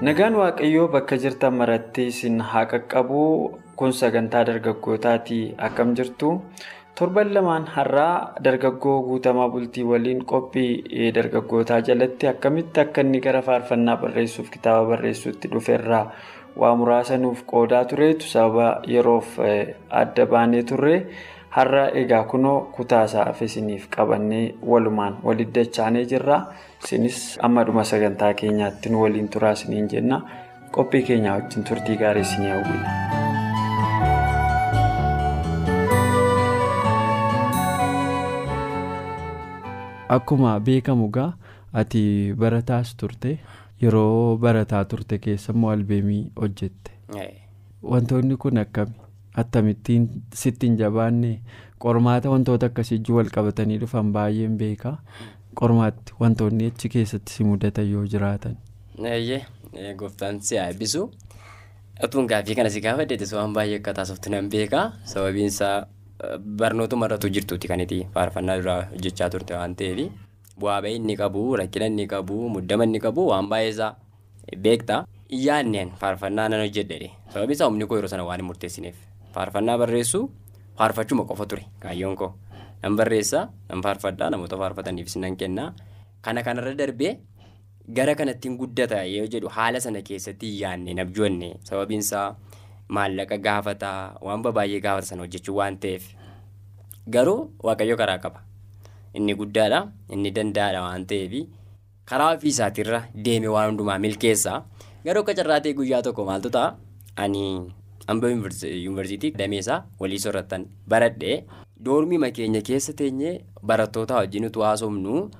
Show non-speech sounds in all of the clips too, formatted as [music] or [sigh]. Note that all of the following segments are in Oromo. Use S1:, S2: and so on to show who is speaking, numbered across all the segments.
S1: Nagaan Waaqayyoo bakka jirtan maratti isin haa qaqqabu kun sagantaa dargaggootaati. Akkam jirtu? Torban lamaan har'aa dargaggoo guutamaa bultii waliin qophii dargaggootaa jalatti akkamitti akka inni gara faarfannaa barreessuuf kitaaba barreessuutti dhufeerraa waa muraasa nuuf qoodaa tureetu sababa yeroof adda baanee turre har'a egaa kunoo kutaasaa isiniif qabannee walumaan walitti dachaanee jirra. Isinis amma dhuma sagantaa keenyaatti nu waliin turaa isiniin jenna qophii keenyaa wajjin turtii gaarii isinii hawwina.
S2: Akkuma beekamu gaa ati barataas turte yeroo barataa turte keessa immoo albeemii hojjette. Wantoonni kun akkami akkamittiin sittiin jabaanne qormaata wantoota akkasii wal qabatanii dhufan baay'een beekaa. Qormaatti wantoonni achi keessatti si mudatan yoo jiraatan.
S3: Eeyyee gooftaan si eebbisu. Otuun gaaffii kana si gaafadheetis waan baay'ee akka taasiftu nan beekaa sababiin isaa barnootuma irratti jirtuuti kan itti faarfannaa duraa hojjechaa turte waan ta'eef bu'aa bahii inni qabu rakkina inni qabu muddama inni qabu waan baay'ee isaa beektaa. Iyyaanneen faarfannaa nan hojjedhe sababiin isaa humni koo yeroo sana waan hin murteessineef faarfannaa barreessuu faarfachuma qofa ture kaayyoon koo. Nan barreessaa nan faarfadhaa namoota faarfataniifis nan kennaa. Kana kanarra darbee gara kanattiin guddata yoo jedhu haala sana keessatti yaadne nabjoonne sababiin isaa maallaqa gaafataa waan baay'ee gaafata sana hojjechuu waan ta'eef. Garuu waaqayyo karaa qaba. Inni guddaadha inni danda'aadha waan ta'eef. Karaa ofii isaatirra deeme waan hundumaa milkeessaa garuu akka carraatee guyyaa tokko maaltu ta'a ani hamba yuunivarsiitii dameessaa walii soorrattan baradhee. Doormii keenya keessa teenyee barattoota wajjin utuu haasofnu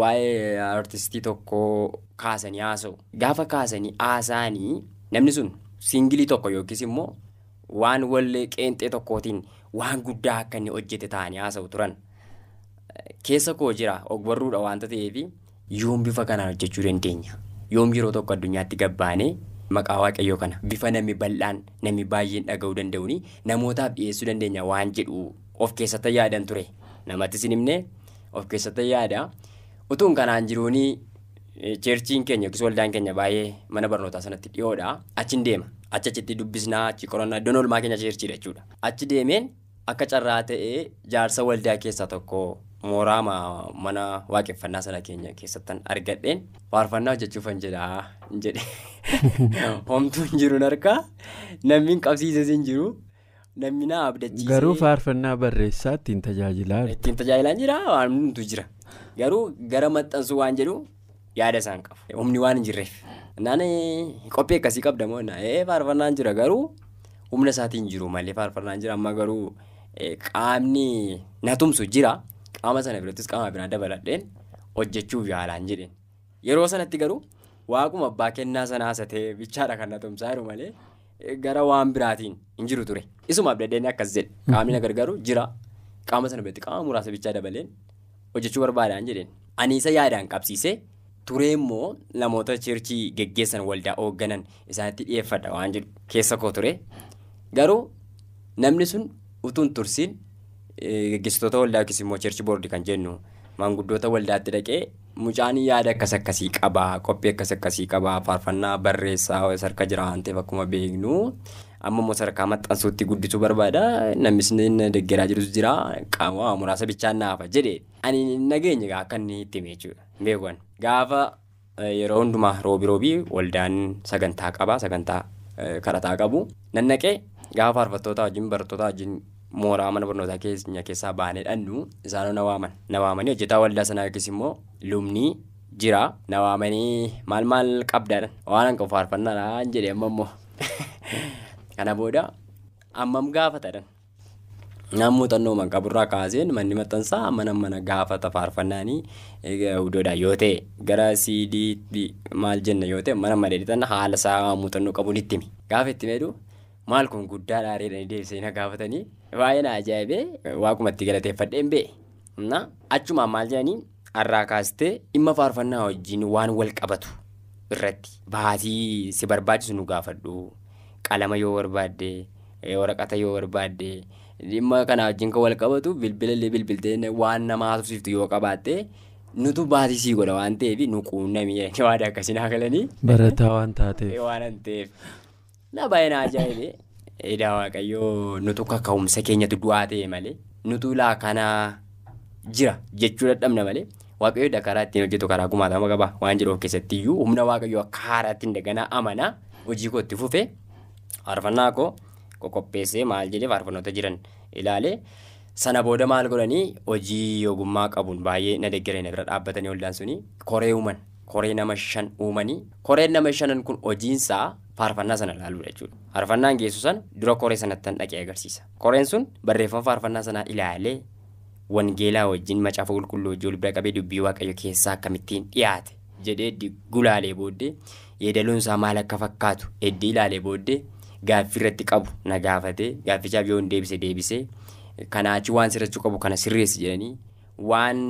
S3: waa'ee artistii tokkoo kaasanii haasa'u. Gaafa kaasanii haasa'anii namni sun siingilii tokko yookiis immoo waan wallee qeenxee tokkootiin waan guddaa akka inni hojjete ta'anii haasa'u turan. Keessa koo jira ogbarruudha waanta ta'eef yoom bifa kanaan hojjechuu dandeenya. Yoom yeroo tokko addunyaatti gabbaanee maqaa waaqayyoo kana bifa namni bal'aan namni baay'een dhaga'uu danda'uun namootaaf dhiyeessuu dandeenya waan jedhu. Of keessatti yaadan ture. Namattis hin himne of keessatti yaada. Utuun kanaan jiruunii cheerchiin keenya yookiis waldaan keenya baay'ee mana barnootaa sanatti dhiyoodha achiin deema. Achi achitti dubbisnaa achi qorannaa iddoon oolmaa keenya cheerchiidha jechuudha. Achi deemeen akka carraa ta'ee jaarsa waldaa keessaa tokko mooraa mana waaqeffannaa sana keenya keessattan argadheen faarfannaa hojjechuufan jedhaa jedhe. [laughs] Homtuun jiruun harkaa namni hin qabsiises hin jiru. Namni na abdachiisee.
S2: Garuu faarfannaa barreessaa ittiin tajaajilaa.
S3: Ittiin tajaajilaa jira waan hundumtu jira. Garuu gara maxxansuu waan jedhu yaada isaan qabu. Humni waan hin jirreef. Naan qophii akkasii qabda moo faarfannaan jira garuu humna isaatiin jiru malee faarfannaan jira amma garuu qaamni na tumsu jira. Qaama sana birattis qaama biraa dabaladheen hojjechuuf yaalaan jedheen. Yeroo sanatti garuu waaquma abbaa kennaa sana haasatee bichaadha kan na tumsaa jiru malee. Gara waan biraatiin hin jiru ture. Isuma abdaddeen akkas jedhe. Qaamni gargaaru jira. Qaama sana biratti qaama muraasa bichaa dabaleen hojjechuu barbaadaan jedheen. Ani isa yaadaan qabsiisee turee immoo namoota cheerchii geggeessan waldaa hoogganan isaanitti dhiyeeffadha waan jedhu keessa koo ture. Garuu namni sun utuu hin tursiin geggeessitoota waldaa yookiis immoo cheerchii boordii kan jennu maanguddoota waldaatti dhaqee. Mucaan yaada akkas akkasii qabaa qophii akkas akkasii qabaa faarfannaa barreessaa sarka jira waan ta'eef akkuma beeknu. Amma immoo sadarkaa maxxansuutti guddisuu barbaada. Namni inni deeggaraa jirus jira. Qaama muraasa bichaan naafa jedhe. Ani nageenya akka inni itti hime jechuudha. Beekuun. Gaafa yeroo hundumaa roobii roobii waldaan sagantaa qabaa sagantaa kadhataa qabu. Nannaqee gaafa faarfattoota wajjin barattoota wajjin. Mooraa mana barnootaa keenya keessaa baanee dhannu isaan na waaman. Na waamanii hojjetaa waldaa sanaa yookiis immoo lubnii jira. Na waamanii maal maal qabdan? Waan hanqa faarfannaadhaan jedhee amma immoo. [laughs] Kana booda ammam gaafatadhan Naan muuxannoo man qaburraa kaaseen manni maxxansaa mana mana gaafata faarfannaanii iddoodhaan yoo ta'e gara siidiitti maal jenna yoo ta'e mana madeeditan haala isaa muuxannoo qabuun itti himi. Gaafa itti meedu maal kun guddaa dhaareedhaan deebisanii na gaafatanii baay'ee na ajaa'ibee waaqumatti galateeffadheen bee. Achumaan maal jedhanii har'aa kaastee dhimma faarfannaa wajjin waan wal qabatu irratti baatii si barbaachisu nu gaafadhu qalama yoo barbaadde waraqata yoo barbaadde dhimma kana wajjin kan wal qabatu bilbila illee bilbiltee waan nama haasofsiiftu yoo qabaatte nutu baatii sii godha waan ta'eef nu quunnamii [laughs] waan akkasii naa galanii.
S2: Barataa waan taateef.
S3: Waan ta'eef na baay'ee na ajaa'ibee edaa waaqayyoo nutu kaka'umsa keenyatu du'aa ta'e malee nutu laa kanaa jira jechuu dadhabna malee. Waaqayyoo karaa ittiin hojjetu karaa kumaatama qaba waan jedhu of keessatti iyyuu humna waaqayyoo akka haaraatti hin daganaa amanaa hojii koo itti fufee faarfannaa koo qoqopheessee maal jedhee faarfannoota jiran. Ilaalee sana booda maal godhanii hojii ogummaa qabuun baay'ee na deeggaree na bira dhaabbatanii waldaan suni. Koree uuman koree nama shan uumanii koreen nama shanan kun hojiinsaa faarfannaa sana ilaaluudha jechuudha. Faarfannaan geessu sana dura koree sanatti dhaqee agarsiisa. Koreen sun barreeffama faarfannaa sanaa ilaalee wangeelaa wajjin macaafa qulqulluu wajjin bira qabee dubbii waaqayyo keessaa akkamittiin dhiyaate jedhee gulaalee booddee yeedaloon isaa maal akka fakkaatu heddii ilaalee booddee gaaffii irratti qabu na gaafatee gaaffichaaf yoo hin deebise deebisee kanaachi waan sirrachuu qabu kana sirreessi jedhanii waan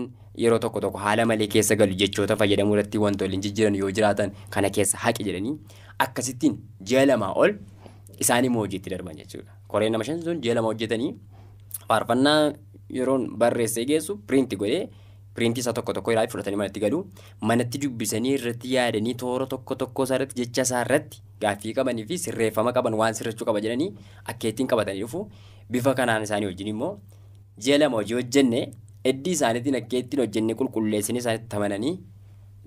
S3: yeroo tokko tokko haala malee keessa galu jechoota fayyadamuu irratti wantoonni jijjiiran yoo jiraatan kana keessa haqi jedhanii akkasittiin ji'a lamaa ol isaan immoo hojiitti darban jechuudha. Koreen nama shan sun ji'a lama hojjetanii faarfannaa yeroon barreessee geessu piriinti godhee piriintii isaa tokko tokko ilaalee fudhatanii manatti galu manatti dubbisanii irratti yaadanii toora tokko tokko isaa irratti jecha isaa irratti gaaffii qabanii fi sirreeffama qaban waan sirrachuu qaba jedhanii akkeettiin qabatanii dhufu bifa kanaan isaanii wajjin immoo ji'a lama hojii hojjenne heddii isaaniitiin akkeettiin hojjenne qulqulleessanii isaanitti amananii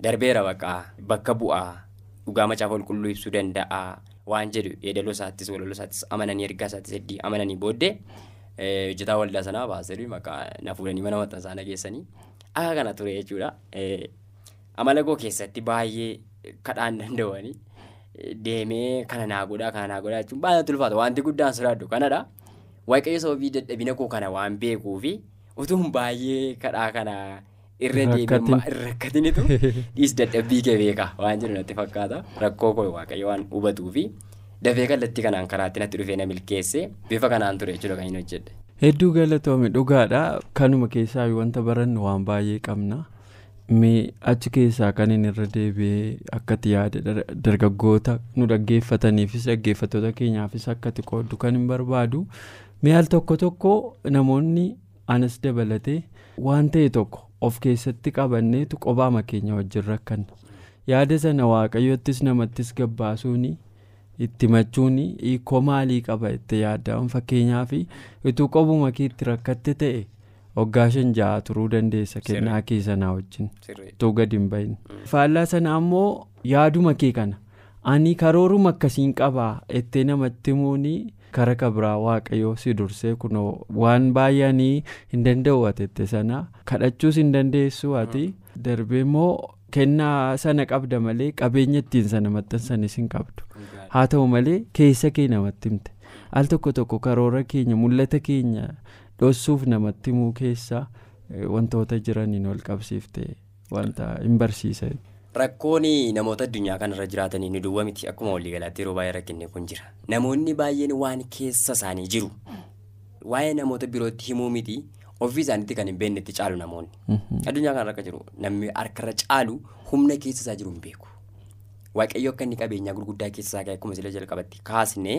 S3: darbeera bakka bakka bu'aa dhugaa macaafa qulqulluu ibsuu danda'a waan jedhu yeedaloo isaattis walaloo isaattis amananii ergaa isaattis heddii amananii booddee hojjetaa waldaa sanaa baasanii maqaa na fuudhanii mana maxxansaa nageessanii akka kana ture jechuudha. Amala koo keessatti baay'ee kadhaan danda'anii deemee kana naa godhaa kana naa godhaa jechuun baay'ee ulfaata wanti guddaan sodaadhu kanadha. Waaqayyo sababii dadhabina koo kana waan beekuu fi utuun baay'ee kadhaa kana irra deemee rakkatinitu [laughs] dhiis dadhabbii kee beeka waan jedhu natti fakkaata. Rakkoo koo waaqayyo waan hubatuu fi dafee kallattii kanaan karaatti natti dhufee na milkeesse bifa kanaan ture jechuudha kan inni hojjedhe.
S2: Hedduu galatoome dhugaadha. Kanuma keessaa wanta barannu waan baay'ee qabna. Mee achi keessaa kan inni irra deebi'ee akkati yaada dargaggoota nu dhaggeeffataniifis dhaggeeffattoota keenyaafis akkati qooddu kan hin barbaadu. Mee al tokko tokko namoonni anas dabalatee waan ta'e tokko of keessatti qabanneetu qobaama keenya wajjin rakkanna yaada sana waaqayyottis namattis gabbaasuuni. itti machuun hiikoo maalii qaba itti yaaddamu fakkeenyaaf utuu qobuma keetti rakkatte ta'e waggaa shan ja'a turuu dandeessa kennaa kee sanaa wajjin. Utuu gadi hin bahin. faallaa sana ammoo yaaduma kee kana. Ani karooruma akkasiin qabaa itti namatti himuun kara kabraa waaqayyoo si dursee kunoo waan baay'anii hin danda'u ati sana kadhachuus hin dandeessu ati darbee immoo. kennaa sana qabda malee qabeenya ittiin sana maxxansanis hin qabdu haa ta'u malee keessa kee namatti himte al tokko tokko karoora keenya mul'ata keenya dhossuuf namatti himuu keessa wantoota jiraniin wal qabsiifte wanta hin barsiisa.
S3: Rakkoon namoota addunyaa kanarra jiraatanii ni duwwaa miti akkuma waliigalaatti yeroo baay'ee rakkinni kun jira namoonni baay'een waan keessa isaanii jiru waa'ee namoota birootti himuu miti. ofii isaaniitti kan hin beekne itti caalu namoonni. Addunyaa kanarra akka jiru namni harkarra caalu humna keessa isaa jiru hin beeku. Waaqayyo akka inni qabeenyaa gurguddaa keessa isaa akkuma sila jalqabatti kaasnee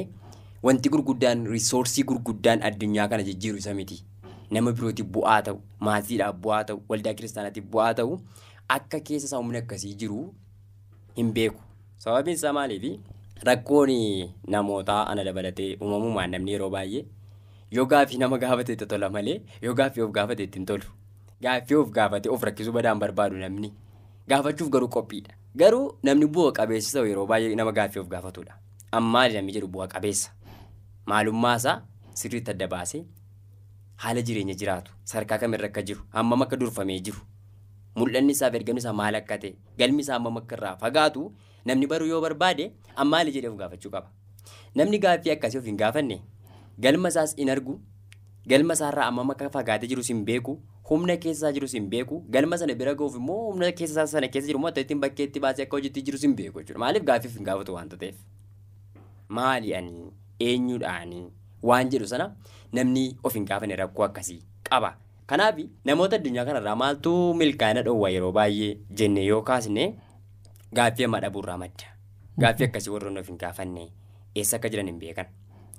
S3: wanti gurguddaan riisoorsii gurguddaan addunyaa kana jijjiiru isa miti. Nama birootiif bu'aa ta'u, maatiidhaaf bu'aa ta'u, waldaa kiristaanaatiif bu'aa ta'u akka keessa isaa humna akkasii jiru hin beeku. Sababiin isaa maaliifi rakkoon namootaa ana dabalatee uumamumaan namni yeroo baay'ee yoo gaaffii nama gaafate itti tola malee yoo gaaffii of gaafate itti hin tolu. Gaaffii of gaafate of rakkisuu badaan barbaadu namni. Gaafachuuf garuu qophiidha. Garuu namni bu'a qabeessa yeroo baay'ee nama gaaffii of gaafatudha. Ammaali namni jedhu bu'a qabeessa. Maalummaa isaa sirriitti adda baasee haala jireenya jiraatu sadarkaa kamirra akka jiru hammam akka durfamee jiru mul'anni isaa fi ergamni isaa maal akka ta'e galmi isaa hammam akka irraa fagaatu namni baruu yoo barbaade ammaali jedhee of gaafachuu qaba. Namni gaaffii akkasii of hin gaafanne galma isaas hin argu galma isaarraa ammam akka fagaatee jirus hin beeku humna keessaa jirus hin beeku galma sana bira ga'uuf immoo humna keessa sana keessa jiru immoo ittiin bakkeetti baasee akka hojjetti jirus hin beeku jechuudha maaliif gaaffiif hin gaafatu waanta ta'eef maali ani eenyudhaani waan jedhu sana namni of hin gaafanne rakkoo akkasii qaba. Kanaaf namoota addunyaa kanarraa maaltu milkaa'ina dhoowwa yeroo baay'ee jenne yoo kaasne gaaffii amma dhabuurraa madda. Gaaffii akkasii warroonni of hin gaafanne eessa akka jiran hin beekan.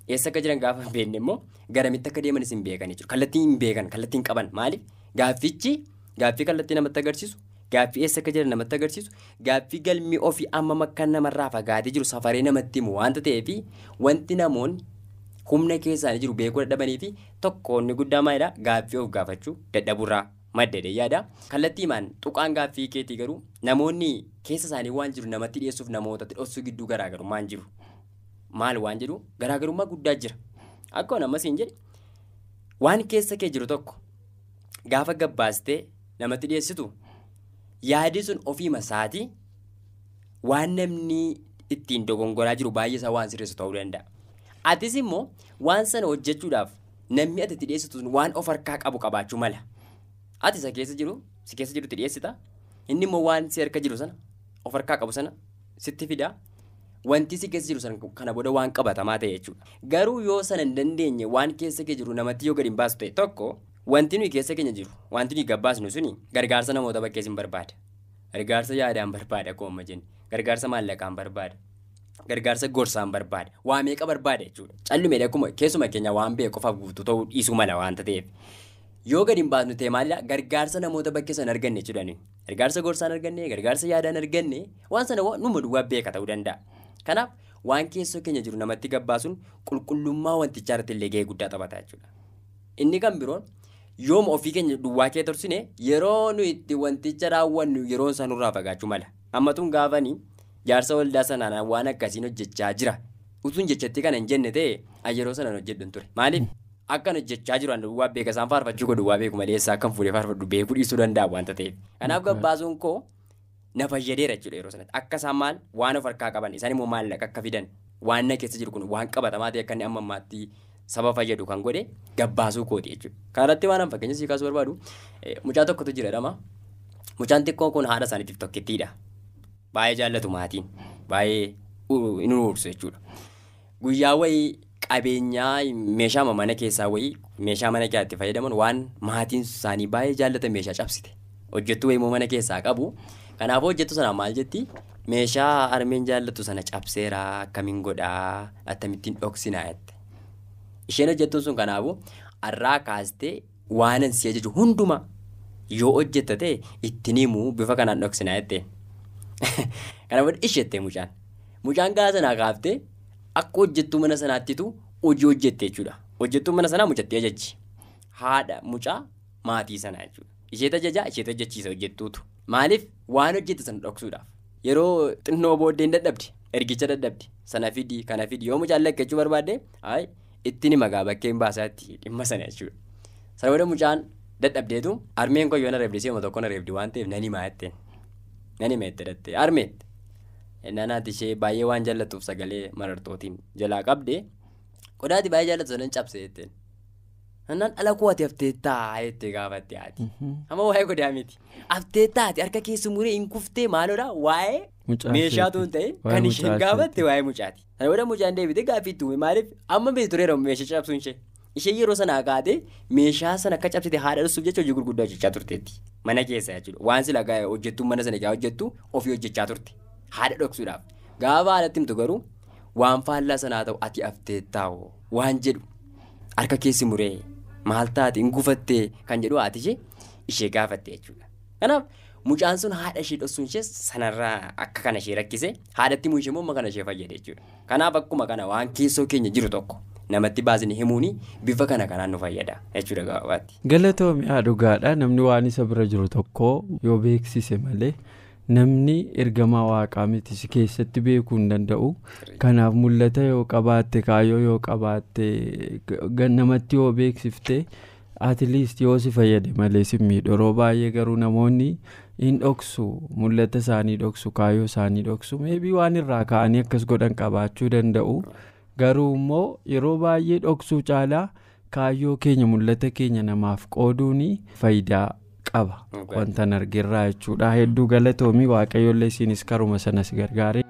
S3: Eessa akka jiran gaafa hin beekne immoo garamitti akka deemanis hin beekan jechuudha. Kallattii hin beekan, kallattii hin qaban. Maaliif? Gaaffichi gaaffii kallattii namatti agarsiisu, gaaffii eessa akka jiran namatti agarsiisu, gaaffii galmi ofii amma akka namarraa fagaatee jiru safaree namatti himu waanta ta'eef wanti namoonni humna keessaanii jiru beekuu dadhabanii fi tokkoonni guddaa maalidha gaaffii of gaafachuu dadhaburraa madda yaada. Kallattii himaan tuqaan gaaffii keetii garuu namoonni keessa isaanii waan jiru namatti dhiyeessuuf namootatti dhoksuu gidduu garaagarummaan jiru. Maal waan jedhu garaagarummaa guddaa jira. Akkuma namas hin jedhe waan keessa kee jiru tokko gaafa gabbaastee namatti dhiyeessitu yaadi sun ofiima isaatii waan namni ittiin dogongoraa jiru baay'ee isaa waan sirreessu ta'uu danda'a. Atis immoo waan sana hojjechuudhaaf namni ati itti dhiyeessitu sun waan of harkaa qabu qabaachuu mala. Ati isa keessa jiru si keessa jirutti dhiyeessita. Inni immoo waan si harka jiru sana of harkaa qabu sana sitti fida. Wanti si keessa jiru sana kana booda waan qabatamaa ta'e jechuudha. Garuu yoo sana hin dandeenye waan keessa kee jiru namatti yoo gadi hin baasu ta'e tokko wanti nuyi keessa keenya jiru wanti nuyi gabbaasnu suni gargaarsa namoota bakkees hin barbaada. Gargaarsa yaadaan barbaada akkuma jenni. Gargaarsa maallaqaan barbaada. Gargaarsa gorsaan barbaada. Waa meeqa barbaada jechuudha. Callumeedha akkuma keessuma keenya waan beeku qofaaf guutuu ta'uu dhiisuu mala waanta ta'eef. Yoo gadi hin baasnu ta'e maalidha gargaarsa namoota bakkee sana arganne jechuudha. Gargaarsa gorsaan arganne, gargaarsa yaadaan arganne waan sana numa duwwaa beeka ta'uu danda'a. Kanaaf waan keessoo keenya jiru namatti gabbaasuun qulqullummaa wantichaa irratti illee gahee guddaa taphata jechuudha. Inni kan biroon yooma ofii keenya duwwaa kee torsine yeroo nuyi itti wanticha raawwannu yeroo isaa nurraa fagaachuu mala. Ammatuun gaafanii jaarsa waldaa sanaan waan akkasiin hojjechaa jira. Utuun jechatti kana hin jenne ta'e yeroo sanaan hojjedhu ture. Maaliif? Akkan hojjechaa jiru duwwaa beeka isaan faarfachuu godhu waa beeku malee isaa akkan fuudhee faarfadhu beekuu dhiisuu danda'a waanta ta'eef. Kanaaf gabbaasuun koo na fayyadeera jechuudha yeroo sanatti. Akka isaan maal waan of harkaa qaban isaan immoo maallaqa akka fidan waan na keessa jiru kun waan qabatamaa ta'e akka inni amma ammaatti saba fayyadu kan godhe gabbaasuu kooti jechuudha. Kanarratti waan fakkeenya sii kaasuu barbaadu mucaa tokkotu jira jedhama. Mucaan xiqqoon kun haadha isaaniitiif tokkittiidha. Baay'ee jaallatu maatiin. Baay'ee inni uursu jechuudha. Guyyaa wayii qabeenyaa meeshaa mana keessaa wayii meeshaa mana keessatti fayyadaman waan maatiin isaanii baay'ee jaallatan meeshaa cabsite. Hojjettuu wayii mana keessaa qabu. Kanaafuu hojjettu sana maal jetti meeshaa armeen jaallatu sana cabseera akkamiin godhaa akkamittiin dhoksinaa jette. Isheen hojjettuun sun kanaafuu har'aa kaastee waanan si ajaju hundumaa yoo hojjetta ta'e ittiin himuu bifa kanaan dhoksinaa jette. [laughs] Kanaafuu isheettee mucaan. Mucaan garaa sanaa kaaftee akka hojjettuu mana sanaattitu hojii hojjette jechuudha. Hojjettuu mana sanaa mucatti ajajji. Haadha mucaa maatii sanaa jechuudha. Isheet ajajaa isheet hojjechiisa hojjettuutu. Maaliif waan hojjette sana dhoksuudhaaf. Yeroo xinnoo booddeen dadhabde ergicha dadhabde sana fidi kana fidi yoo mucaan lakkachuu barbaadde hayi ittiin hima gaa bakkeen baasaatti dhimma sana jechuudha. Sana booda mucaan dadhabdeetu armeen koo yoo na reebde si'uma tokko na reebdi waan ta'eef nan himaa jetteen. Nan hima jette dhattee armeette. Nanaati ishee baay'ee waan jaallattuuf sagalee marartootiin jalaa qabde qodaati baay'ee jaallatu sanan cabse jetteen. Nannaan ala koo ati hafteettaa jettee gaafatte haati. Amma waa'ee qodaa miti. Hafteettaati harka keessi muree hin kuftee maaloodha waa'ee meeshaatu hin ta'e kan isheen gaafatte waa'ee mucaati. Kana booda mucaan deebitee gaaffii itti uume maaliif amma beektu tureera meeshaa cabsuun ishee. Ishee yeroo sanaa kaatee meeshaa sana akka cabsite haadha dhufsuuf jecha hojii gurguddaa hojjechaa turteetti. Mana keessa jechuudha. Waan sila hojjettuun mana sana hojjettu ofii hojjechaa turte. Haadha dhoksuudhaaf. Gaafa haadhatti himtu garuu waan faallaa sanaa ta'u ati hafteettaa'oo waan jedhu harka keessi muree maal taate hin kan jedhu haati ishee ishee gaafatte jechuudha. Kanaaf mucaan sun haadha ishee dhoksuun ishee sanarraa akka kana ishee rakkise haadhatti immoo ishee immoo kana ishee fayyade jechuudha. Kanaaf akkuma kana waan keessoo keenya jiru tokko namatti baasni himuuni bifa kana kanaan nu fayyada jechuudha gabaabaatti.
S2: Galatoomiyaa dhugaadha namni waan isa bira jiru tokko yoo beeksise malee. namni ergamaa waaqaa miti si keessatti beekuu hin danda'u kanaaf mul'ata yoo qabaatte kaayyoo yoo qabaatte namatti yoo beeksifte atiliist yoo si fayyade malee si miidhoroo baay'ee garuu namoonni hin dhoksu mul'ata isaanii dhoksu kaayyoo isaanii dhoksu meebii waan irraa ka'anii akkas godhan qabaachuu danda'u garuu immoo yeroo baay'ee dhoksuu caalaa kaayyoo keenya mul'ata keenya namaaf qooduun faayidaa qaba. Wanta argirraa jechuudha hedduu galatoomii waaqayyoollee isiinis karuma sanas gargaare.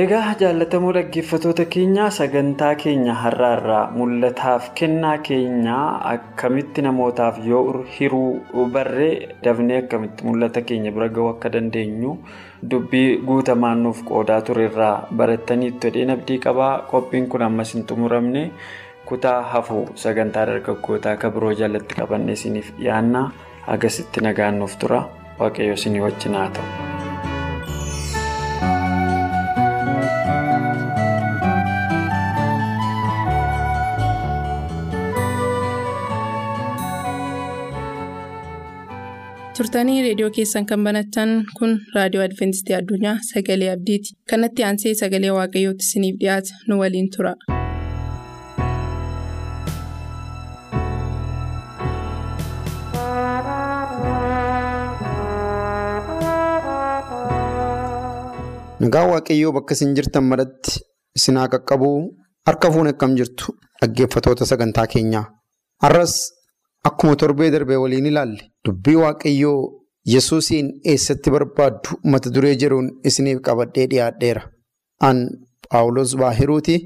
S1: Egaa jaallatamoo dhaggeeffatoota keenya sagantaa keenya har'aarraa mul'ataaf kennaa keenya akkamitti namootaaf yoo hiruu barree dafnee akkamitti mul'ata keenya bira ga'uu akka dandeenyu dubbii guutamaan nuuf qoodaa turerraa barattaniitu jedheen abdii qabaa. Qophiin kun ammas hin xumuramne. Kutaa hafuu sagantaa dargaggootaa akka biroo jalatti qabannee isiniif dhiyaanna agasitti nagaan nuuf tura. Waaqayyo isinii wajjin haa ta'u.
S4: Turtanii reediyoo keessan kan banattan kun raadiyoo adventistii addunyaa sagalee abdiiti kanatti aansee sagalee waaqayyootti isiniif dhiyaata nu waliin tura.
S5: nagaa waaqayyoo bakka isin jirtan maratti isin haa qaqqabuu harka fuun akkam jirtu dhaggeeffatoota sagantaa keenyaa har'as. Akkuma torbee darbee waliin ilaalle dubbii waaqayyoo yesuusiin eessatti barbaaddu mata duree jedhuun isiniif qabadhee dhiyaadheera. An Paawulos Baahiruuti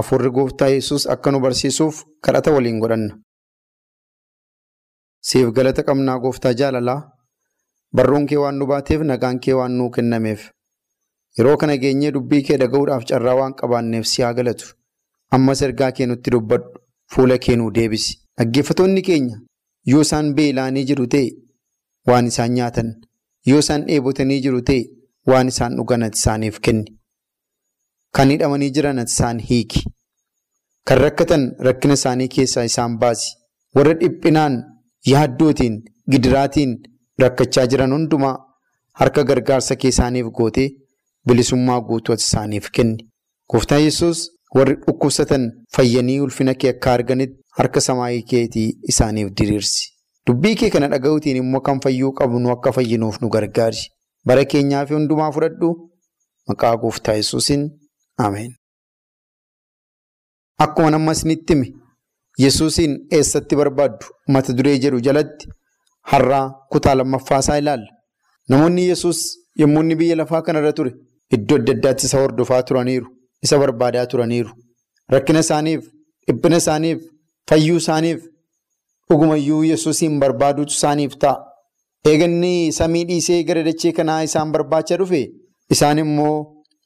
S5: afurri gooftaa yesus akka nu barsiisuuf kadhata waliin godhanna. Siif galata qabnaa gooftaa jaalalaa barruun kee waan nu baateef nagaan kee waan nuu kennameef yeroo kana geenyee dubbii kee dhaga'uudhaaf carraa waan qabaanneef si haa galatu. Ammas ergaa kee nutti dubbadhu fuula kee nuu deebisi. Dhaggeeffatoonni keenya yoo isaan beela'anii jiru ta'e waan isaan nyaatan yoo isaan dheebotanii jiru ta'e waan isaan dhugan ati isaaniif kenni. Kan hidhamanii jiran ati isaan hiiki. Kan rakkatan rakkina isaanii keessaa isaan baasi. Warra dhiphinaan yaaddootiin gidiraatiin rakkachaa jiran hundumaa harka gargaarsa kee isaaniif gootee bilisummaa guutuu ati isaaniif kenni. Gooftaa Yesuus warri dhukkubsatan fayyanii ulfina kee akka arganitti. Harka samaayii keetii isaaniif diriirsi. Dubbii kee kana dhaga'uutiin immoo kan fayyuu qabnu akka fayyinuuf nu gargaari. Bara keenyaa fi hundumaa fudhadhu maqaa gooftaa yesuusin Ameen. Akkuma nama isinitti hime yesuusiin eessatti barbaaddu mata duree jedhu jalatti har'aa kutaa lammaffaa isaa ilaalla. Namoonni yesus yommuu inni biyya lafaa kanarra ture iddoo adda addaatti isa hordofaa turaniiru. Isa barbaadaa turaniiru. Rakkina isaaniif, dhiphina isaaniif. Fayyuu isaaniif dhugumayyuu yesuusiin barbaaduutu isaaniif ta'a. Eeganni samii dhiisee gara dachee kanaa isaan barbaacha dhufe isaan immoo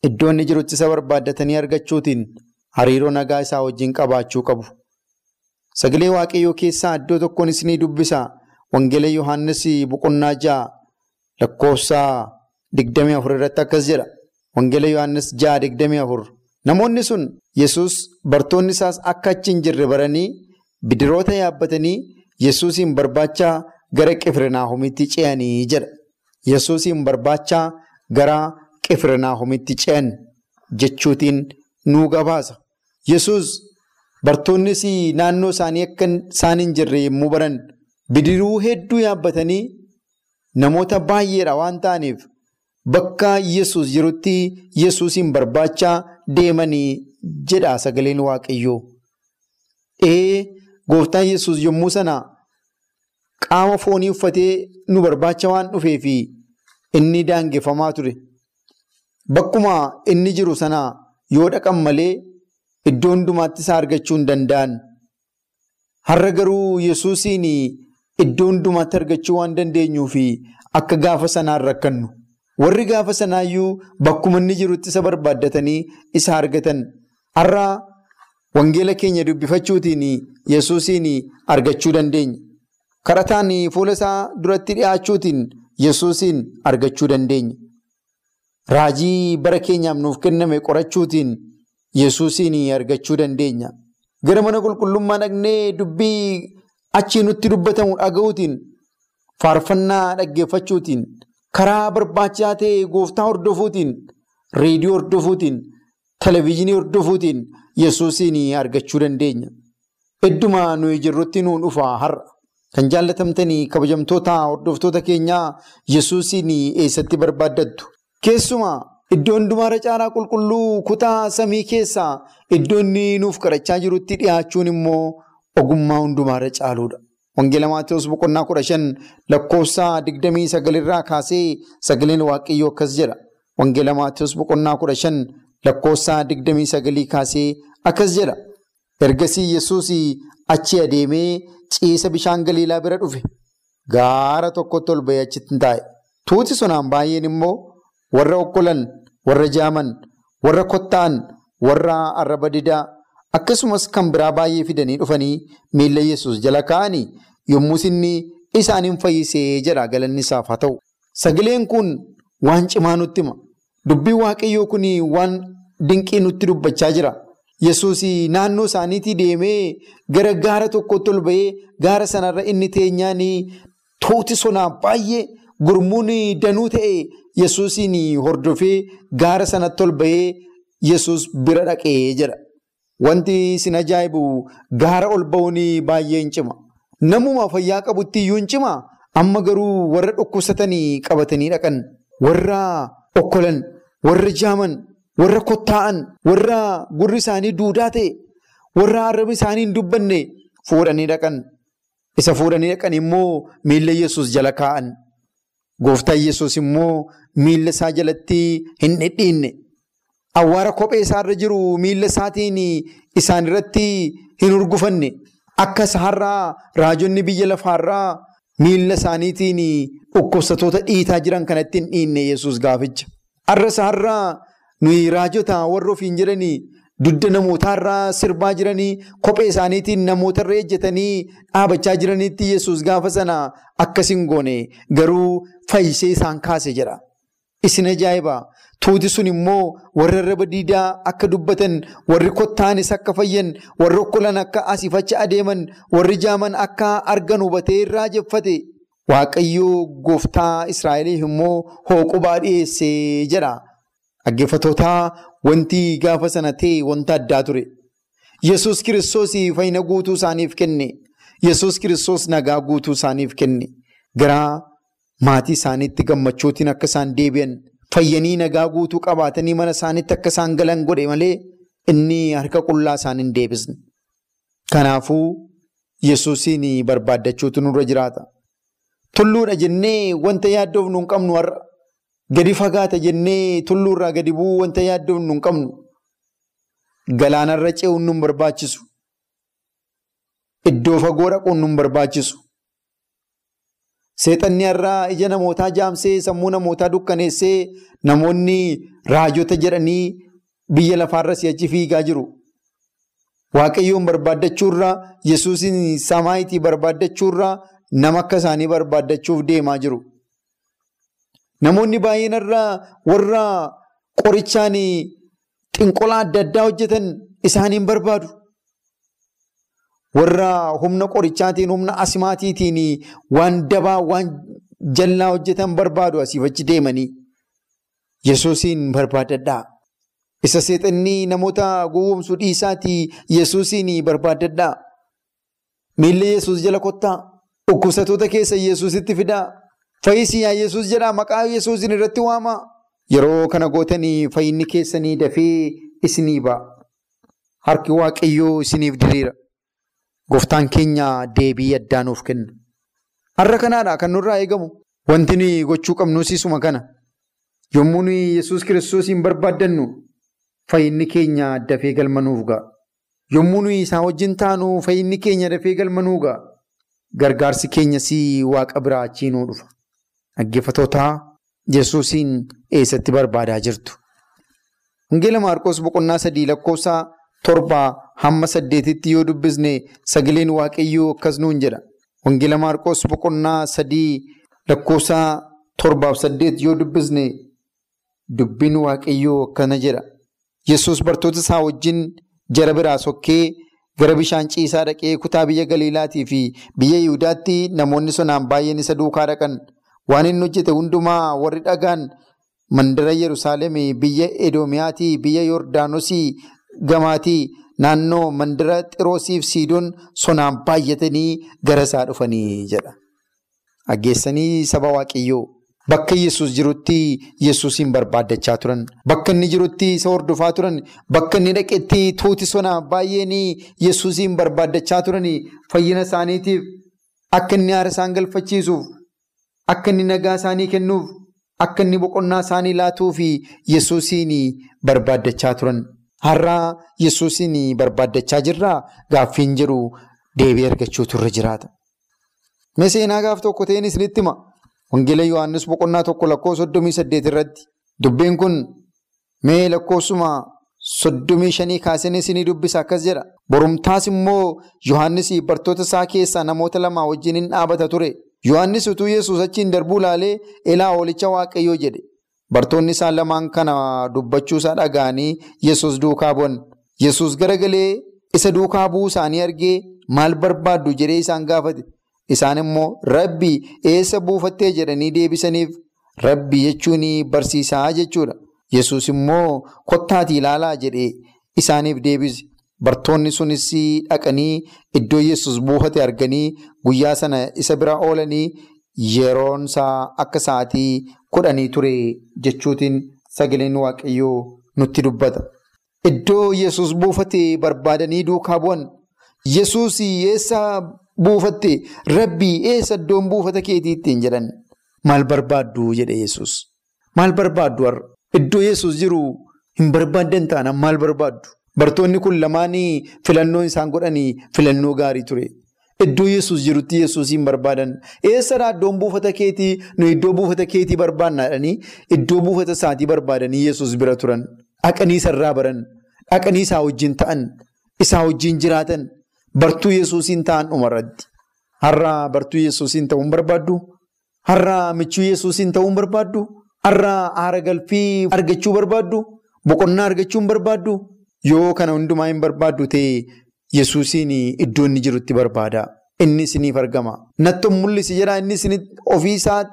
S5: iddoo inni jirutti isa barbaaddatanii argachuutiin hariiroo nagaa isaa wajjin qabaachuu qabu. Sagalee Waaqayyoo keessaa iddoo tokkoon isinii dubbisa. Wangeela Yohaannis boqonnaa ja'a lakkoofsa digdamii afur irratti akkas jedha. Wangeela Yohaannis ja'a digdamii afur. Namoonni sun yesus bartoonni isaas akka achi hin jirre baranii bidiroota yaabbatanii yesuusiin barbaachaa gara qifirnaahomitti ce'anii jedha. Yesuusiin barbaachaa gara qifirnaahomitti ce'an jechuutiin nuu gabaasa. Yesuus bartoonnis naannoo isaanii akka isaan hin jirre yommuu baran bidiruu hedduu yaabbatanii namoota baay'eedha waan ta'aniif bakka Yesuus jirutti Yesuusiin barbaachaa deemanii jedha sagaleen waaqayyoo. Ee gooftaan Yesuus yommuu sana qaama foonii uffatee nu barbaacha waan dhufeef inni daangeffamaa ture. Bakkuma inni jiru sana yoo dhaqan malee iddoo hundumaatti isaa argachuu hin danda'an. Har'a garuu Yesuusiin iddoo hundumaatti argachuu waan dandeenyuuf akka gaafa sanaan rakkannu. Warri gaafa sanaayyuu bakkuma inni jirutti isa barbaaddatanii isa argatan. Har'a wangeela keenya dubbifachuutiin Yesuusiin argachuu dandeenya. Kadhataan fuula isaa duratti dhi'aachuutiin Yesuusiin argachuu dandeenya. Raajii bara keenyaaf nuuf kenname qorachuutiin Yesuusiin argachuu dandeenya. Gara mana qulqullummaa dhaqnee dubbii achii nutti dubbatamu dhaga'uutiin faarfannaa dhaggeeffachuutiin karaa barbaachisaa ta'e gooftaa hordofuutiin reediyoo hordofuutiin televezyiinii hordofuutiin Yesuusiin argachuu dandeenya. Idduma nuyi jirrutti nuun dhufa har'a. Kan jaallatamtanii kabajamtoota hordoftoota keenyaa Yesuusiin eessatti barbaaddattu? Keessumaa iddoo hundumaarra caalaa qulqulluu kutaa samii keessaa iddoo inni nuuf kadhachaa jirutti dhiyaachuun immoo ogummaa hundumaarra caaluudha. Wangeela Maatiyus boqonnaa kudha shan lakkoofsa digdamii sagalirraa kaasee sagaleen waaqayyoo akkas jedha. Wangeela Maatiyus boqonnaa kudha shan lakkoofsa digdamii sagalii kaasee akkas jedha. Ergasii Yesuus achi adeemee ciisa bishaan galiilaa bira dhufe. Gaara tokkotti ol bahee achitti taa'e. Tuuti sunaan baay'een immoo warra okkolan, warra jaaman, warra kotta'an, warra arraba didaa akkasumas kan biraa baay'ee fidanii dhufanii miilla Yesuus jala kaa'anii yommus inni isaaniin fayyisee jedha galanni isaaf haa ta'u. Sagaleen kun waan cimaa nutti hima. Dubbii waaqayyoo kun waan dinqii nutti dubbachaa jira. Yesuus naannoo isaaniitii deemee gara gaara tokkotti ol bahee gaara sanarra inni teenyaan tuuti sonaa baay'ee gurmuun danuu ta'e Yesuusiin hordofee gaara sanatti ol bahee Yesuus bira dhaqee jedha. Wanti isin ajaa'ibu gaara ol ba'uun baay'ee hin cima. Namuma fayyaa qabutti iyyuu hin cima. Amma garuu warra dhukkubsatanii qabatanii dhaqan, warra okkolan, warra jaaman, warra kottaa'an, warra gurri isaanii duudaa ta'e, warra arrabni isaanii hin dubbanne fuudhanii dhaqan. Isa fuudhanii dhaqan immoo miilla Yesuus jala kaa'an. Gooftaan Yesuus immoo miilla isaa jalatti hin dhidhiinne. Awwaara kophee isaarra jiru miilla isaatiin isaan irratti hin urgufanne. Akka isaarraa raajonni biyya lafaarraa miilla isaaniitiin dhukkubsatoota dhiitaa jiran kanatti hin dhiinne Yesuus gaaficha. Har'a isaarraa nuyi raajota warra ofiin jedhanii dudda namootaarraa sirbaa jiranii kophee isaaniitiin namootarra ejjetanii dhaabachaa jiranitti Yesuus gaafa sana akkas hin goone garuu fayyisee isaan kaase jedha. Isin ajaa'ibaa tuuti sun immoo warra arraba diidaa akka dubbatan warri kottaanis akka fayyan warri okkolan akka asiif achi adeeman warri jaaman akka argan hubatee irraa jeffate waaqayyoo gooftaa Israa'eliif immoo hooqubaa dhiyeessee jedha. Dhaggeeffattootaa wanti gaafa sana ta'e wanta addaa ture. Yesuus kiristoos fayyina guutuu isaaniif kenne. Yesuus kiristoos nagaa guutuu isaaniif kenne. Garaa maatii isaaniitti gammachuutiin akka isaan deebi'an fayyanii nagaa guutuu qabaatanii mana isaaniitti akka isaan galan godhe malee inni harka qullaa isaan hin deebisne. Kanaafuu Yesuusiin barbaaddachuutu nurra jiraata. Tulluudha jennee wanta yaaddoofnu hin qabnu har'a. Gadi fagaata jennee tulluurraa gadi bu'uu wanta yaaddoofnu hin qabnu. Galaanarra ce'uun nu barbaachisu. Iddoo fagoo dhaquun nu barbaachisu. Seexanni har'aa ija namootaa jaamsee sammuu namootaa dukkaneessee namoonni raajota jedhanii biyya lafaarra si'achi fiigaa jiru. Waaqayyoon barbaaddachuurraa Yesuusin samaayitii barbaaddachuurraa nama akka isaanii barbaaddachuuf deemaa jiru. Namoonni baay'een irraa warra qorichaan xinqolaa adda addaa hojjetan isaaniin barbaadu. Warra humna qorichaatiin humna asimaatiitiin waan dabaa waan jallaa hojjetan barbaadu asiif achi deemanii. Yesuusiin barbaadadhaa. Isa seexannii namoota gowwoomsuu dhiisaatii Yesuusiin barbaadadhaa. Miilli Yesuus jala kottaa. Dhukkubsatoota keessa Yesuusitti fidaa. Fayyisii yaa Yesuus jedhaa maqaa Yesuusin irratti waamaa. Yeroo kana gootanii fayyinni keessanii dafee isinii ba'a. Harki Waaqayyoo isiniif diriira. Gooftaan keenya deebii addaa nuuf kenna. Har'a kanaadha kan nurraa eegamu. Wanti nuyi gochuu qabnu siisuma kana. Yommuu nuyi Yesuus kiristoosiin barbaaddannu fayyinni keenya dafee galma nuuf ga'a. Yommuu nuyi isaa wajjin taanu fayyinni keenya dafee galma nuuf ga'a. Gargaarsi keenyas waaqa biraa achii nuu dhufa. Dhaggeeffatootaa Yesuusiin eessatti barbaadaa jirtu? Wangeela Maarqos boqonnaa sadii lakkoofsa torbaa hamma saddeetitti yoo dubbisne sagaleen waaqayyoo akkas nuun jedha. Wangeela Maarqos boqonnaa sadii lakkoofsa torbaaf saddeet yoo dubbisne dubbiin waaqayyoo akkana jedha. Yesuus bartoota isaa wajjin jara biraa sokkee gara bishaan ciisaa dhaqee kutaa biyya Galiilaatii fi biyya Yihudaatti namoonni sonaan baay'een isa duukaa dhaqan. Waan inni hojjete hundumaa warri dhagaan mandara Yerusaalem biyya Edoomiyaatii biyya Yordaanosii gamaatii naannoo mandara Xiroosiif Siidoon sonaan baay'atanii gara isaa dhufanii jedha. Dhaggeessanii saba Waaqayyoo bakka Yesuus jirutti Yesuusiin barbaaddachaa turan. Bakka inni jirutti isa hordofaa turan. Bakka inni dhaqetti tuuti sonaa baay'een Yesuusiin barbaaddachaa turan fayyina isaaniitiif akka inni aara isaan galfachiisuuf akka inni nagaa isaanii kennuuf akka inni boqonnaa isaanii laatuu fi Yesuusiin barbaaddachaa turan. Har'aa Yesuusiin barbaaddachaa jirraa gaaffiin jedhu deebii argachuutu irra jiraata. Mee seenaa gaaf tokko ta'een isinitti hima. Wangeela Yohaannis boqonnaa tokko lakkoofsa soddomii saddeet irratti dubbiin kun mee lakkoofsuma soddomii shanii kaasanii isinii dubbisa akkas jedha. Borumtaas immoo Yohaannis bartoota isaa keessaa namoota lamaa wajjin hin dhaabata ture. Yohaannis utuu Yesuus achiin darbuu laalee elaa oolicha waaqayyoo jedhe. Bartoonni isaa lamaan kana dubbachuusaa dhaga'anii Yesuus duukaa bu'an. Yesuus garagalee isa duukaa bu'uu isaanii argee maal barbaaddu jedhee isaan gaafate. Isaan immoo rabbi eessa buufattee jedhanii deebisaniif rabbi jechuun barsiisaa jechuudha. Yesuus immoo kottaatii ilaalaa jedhee isaaniif deebise. Bartoonni sunis dhaqanii iddoo Yesuus buufate arganii guyyaa sana isa bira oolanii yeroon isaa akka sa'aatii kudhanii ture jechuutiin sagaleen waaqayyoo nutti dubbata. Iddoo Yesuus buufate barbaadanii duukaa bu'an. Yesuus eessa buufatte rabbii eessa iddoon buufata keetii ittiin jedhan. Maal barbaaddu jedhe Yesuus. Maal barbaaddu har'a? Iddoo Yesuus jiru hin barbaaddan taanaan maal barbaaddu? Bartoonni kun lamaanii filannoo isaan godhanii filannoo gaarii ture. Iddoo Yesuus jirutti Yesuus hin barbaadan. Eessadhaa iddoon buufata keetii nu iddoo buufata keetii barbaannaadhanii iddoo buufata isaatii barbaadanii Yesuus bira turan. Dhaqanii isarraa baran. Dhaqanii isaa wajjin ta'an. Isaa wajjin jiraatan. Bartuu Yesuusiin ta'an dhumarratti. Har'aa bartuu Yesuusiin ta'uun barbaaddu? Har'aa michuu Yesuusiin ta'uun barbaaddu? Har'aa aara galfii argachuu barbaaddu? Boqonnaa argachuu hin barbaaddu? Yoo kana hundumaa hin barbaaddu ta'e Yesuusiin iddoo inni jirutti barbaada. Inni isiniif argama. Nattoon mul'isi jedhaa inni ofiisaa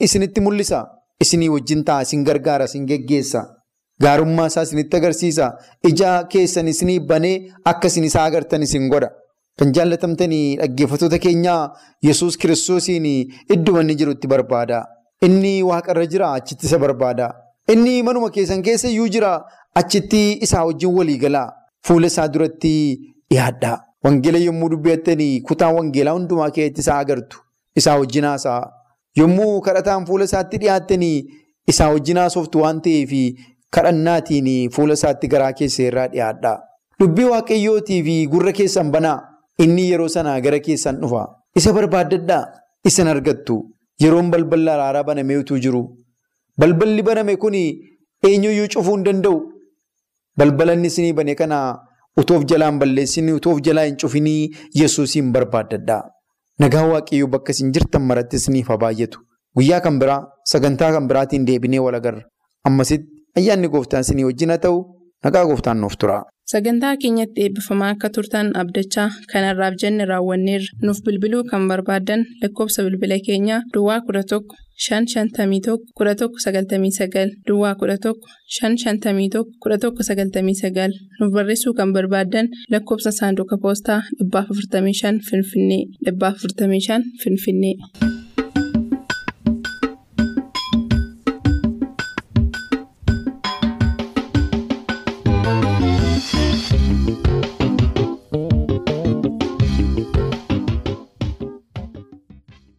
S5: isinitti mul'isa. Isinii wajjin ta'a, isin gargaara, isin geggeessa. Gaarummaa isaa isinitti agarsiisa. Ija keessan isinii banee akka isin isaa agartan isin godha. Kan jaallatamtanii dhaggeeffattoota keenyaa Yesuus kiristoosiin iddoo inni jirutti barbaada. Inni waaqarra jira achitti isa barbaada. Inni manuma keessan keessa iyyuu jira achitti isaa wajjin walii galaa. Fuula isaa duratti dhiyaadhaa. Wangeela yommuu dubbattanii kutaa wangeelaa hundumaa keessatti isaa agartu. Isaa wajjin haasa'a. Yommuu kadhataan fuula isaatti dhiyaattanii isaa wajjin haasoftu waan ta'eef kadhannaatiin fuula isaatti garaa keessa irraa dhiyaadhaa. Dubbii waaqayyootii fi gurra keessan banaa. Inni yeroo sanaa gara keessan dhufa. Isa barbaaddadhaa. Isin argattu. Yeroon balballi araaraa banamee utuu jiru. Balballi baname kun eenyuyyuu cufuu hin danda'u. Balbalanni isinii bane kana utoof jalaan balleessinii utoof jalaa hin cufinii Yesuusiin barbaaddadhaa. Nagaa waaqayyoo bakka isin jirtan maratti isiniif haa baay'atu. Guyyaa kan biraa sagantaa kan biraatiin deebinee wal agarra. Ammasitti ayyaanni gooftaan isinii wajjin haa ta'u nagaa gooftaan nuuf tura.
S4: Sagantaa keenyatti eebbifamaa akka turtan abdachaa kanarraaf jenne raawwanneerra. Nuuf bilbiluu kan barbaaddan lakkoofsa bilbila keenyaa Duwwaa 11 551 1199 Duwwaa 11 551 1199 nuuf barreessuu kan barbaaddan lakkoofsa saanduqa poostaa 455 Finfinnee 455 Finfinnee.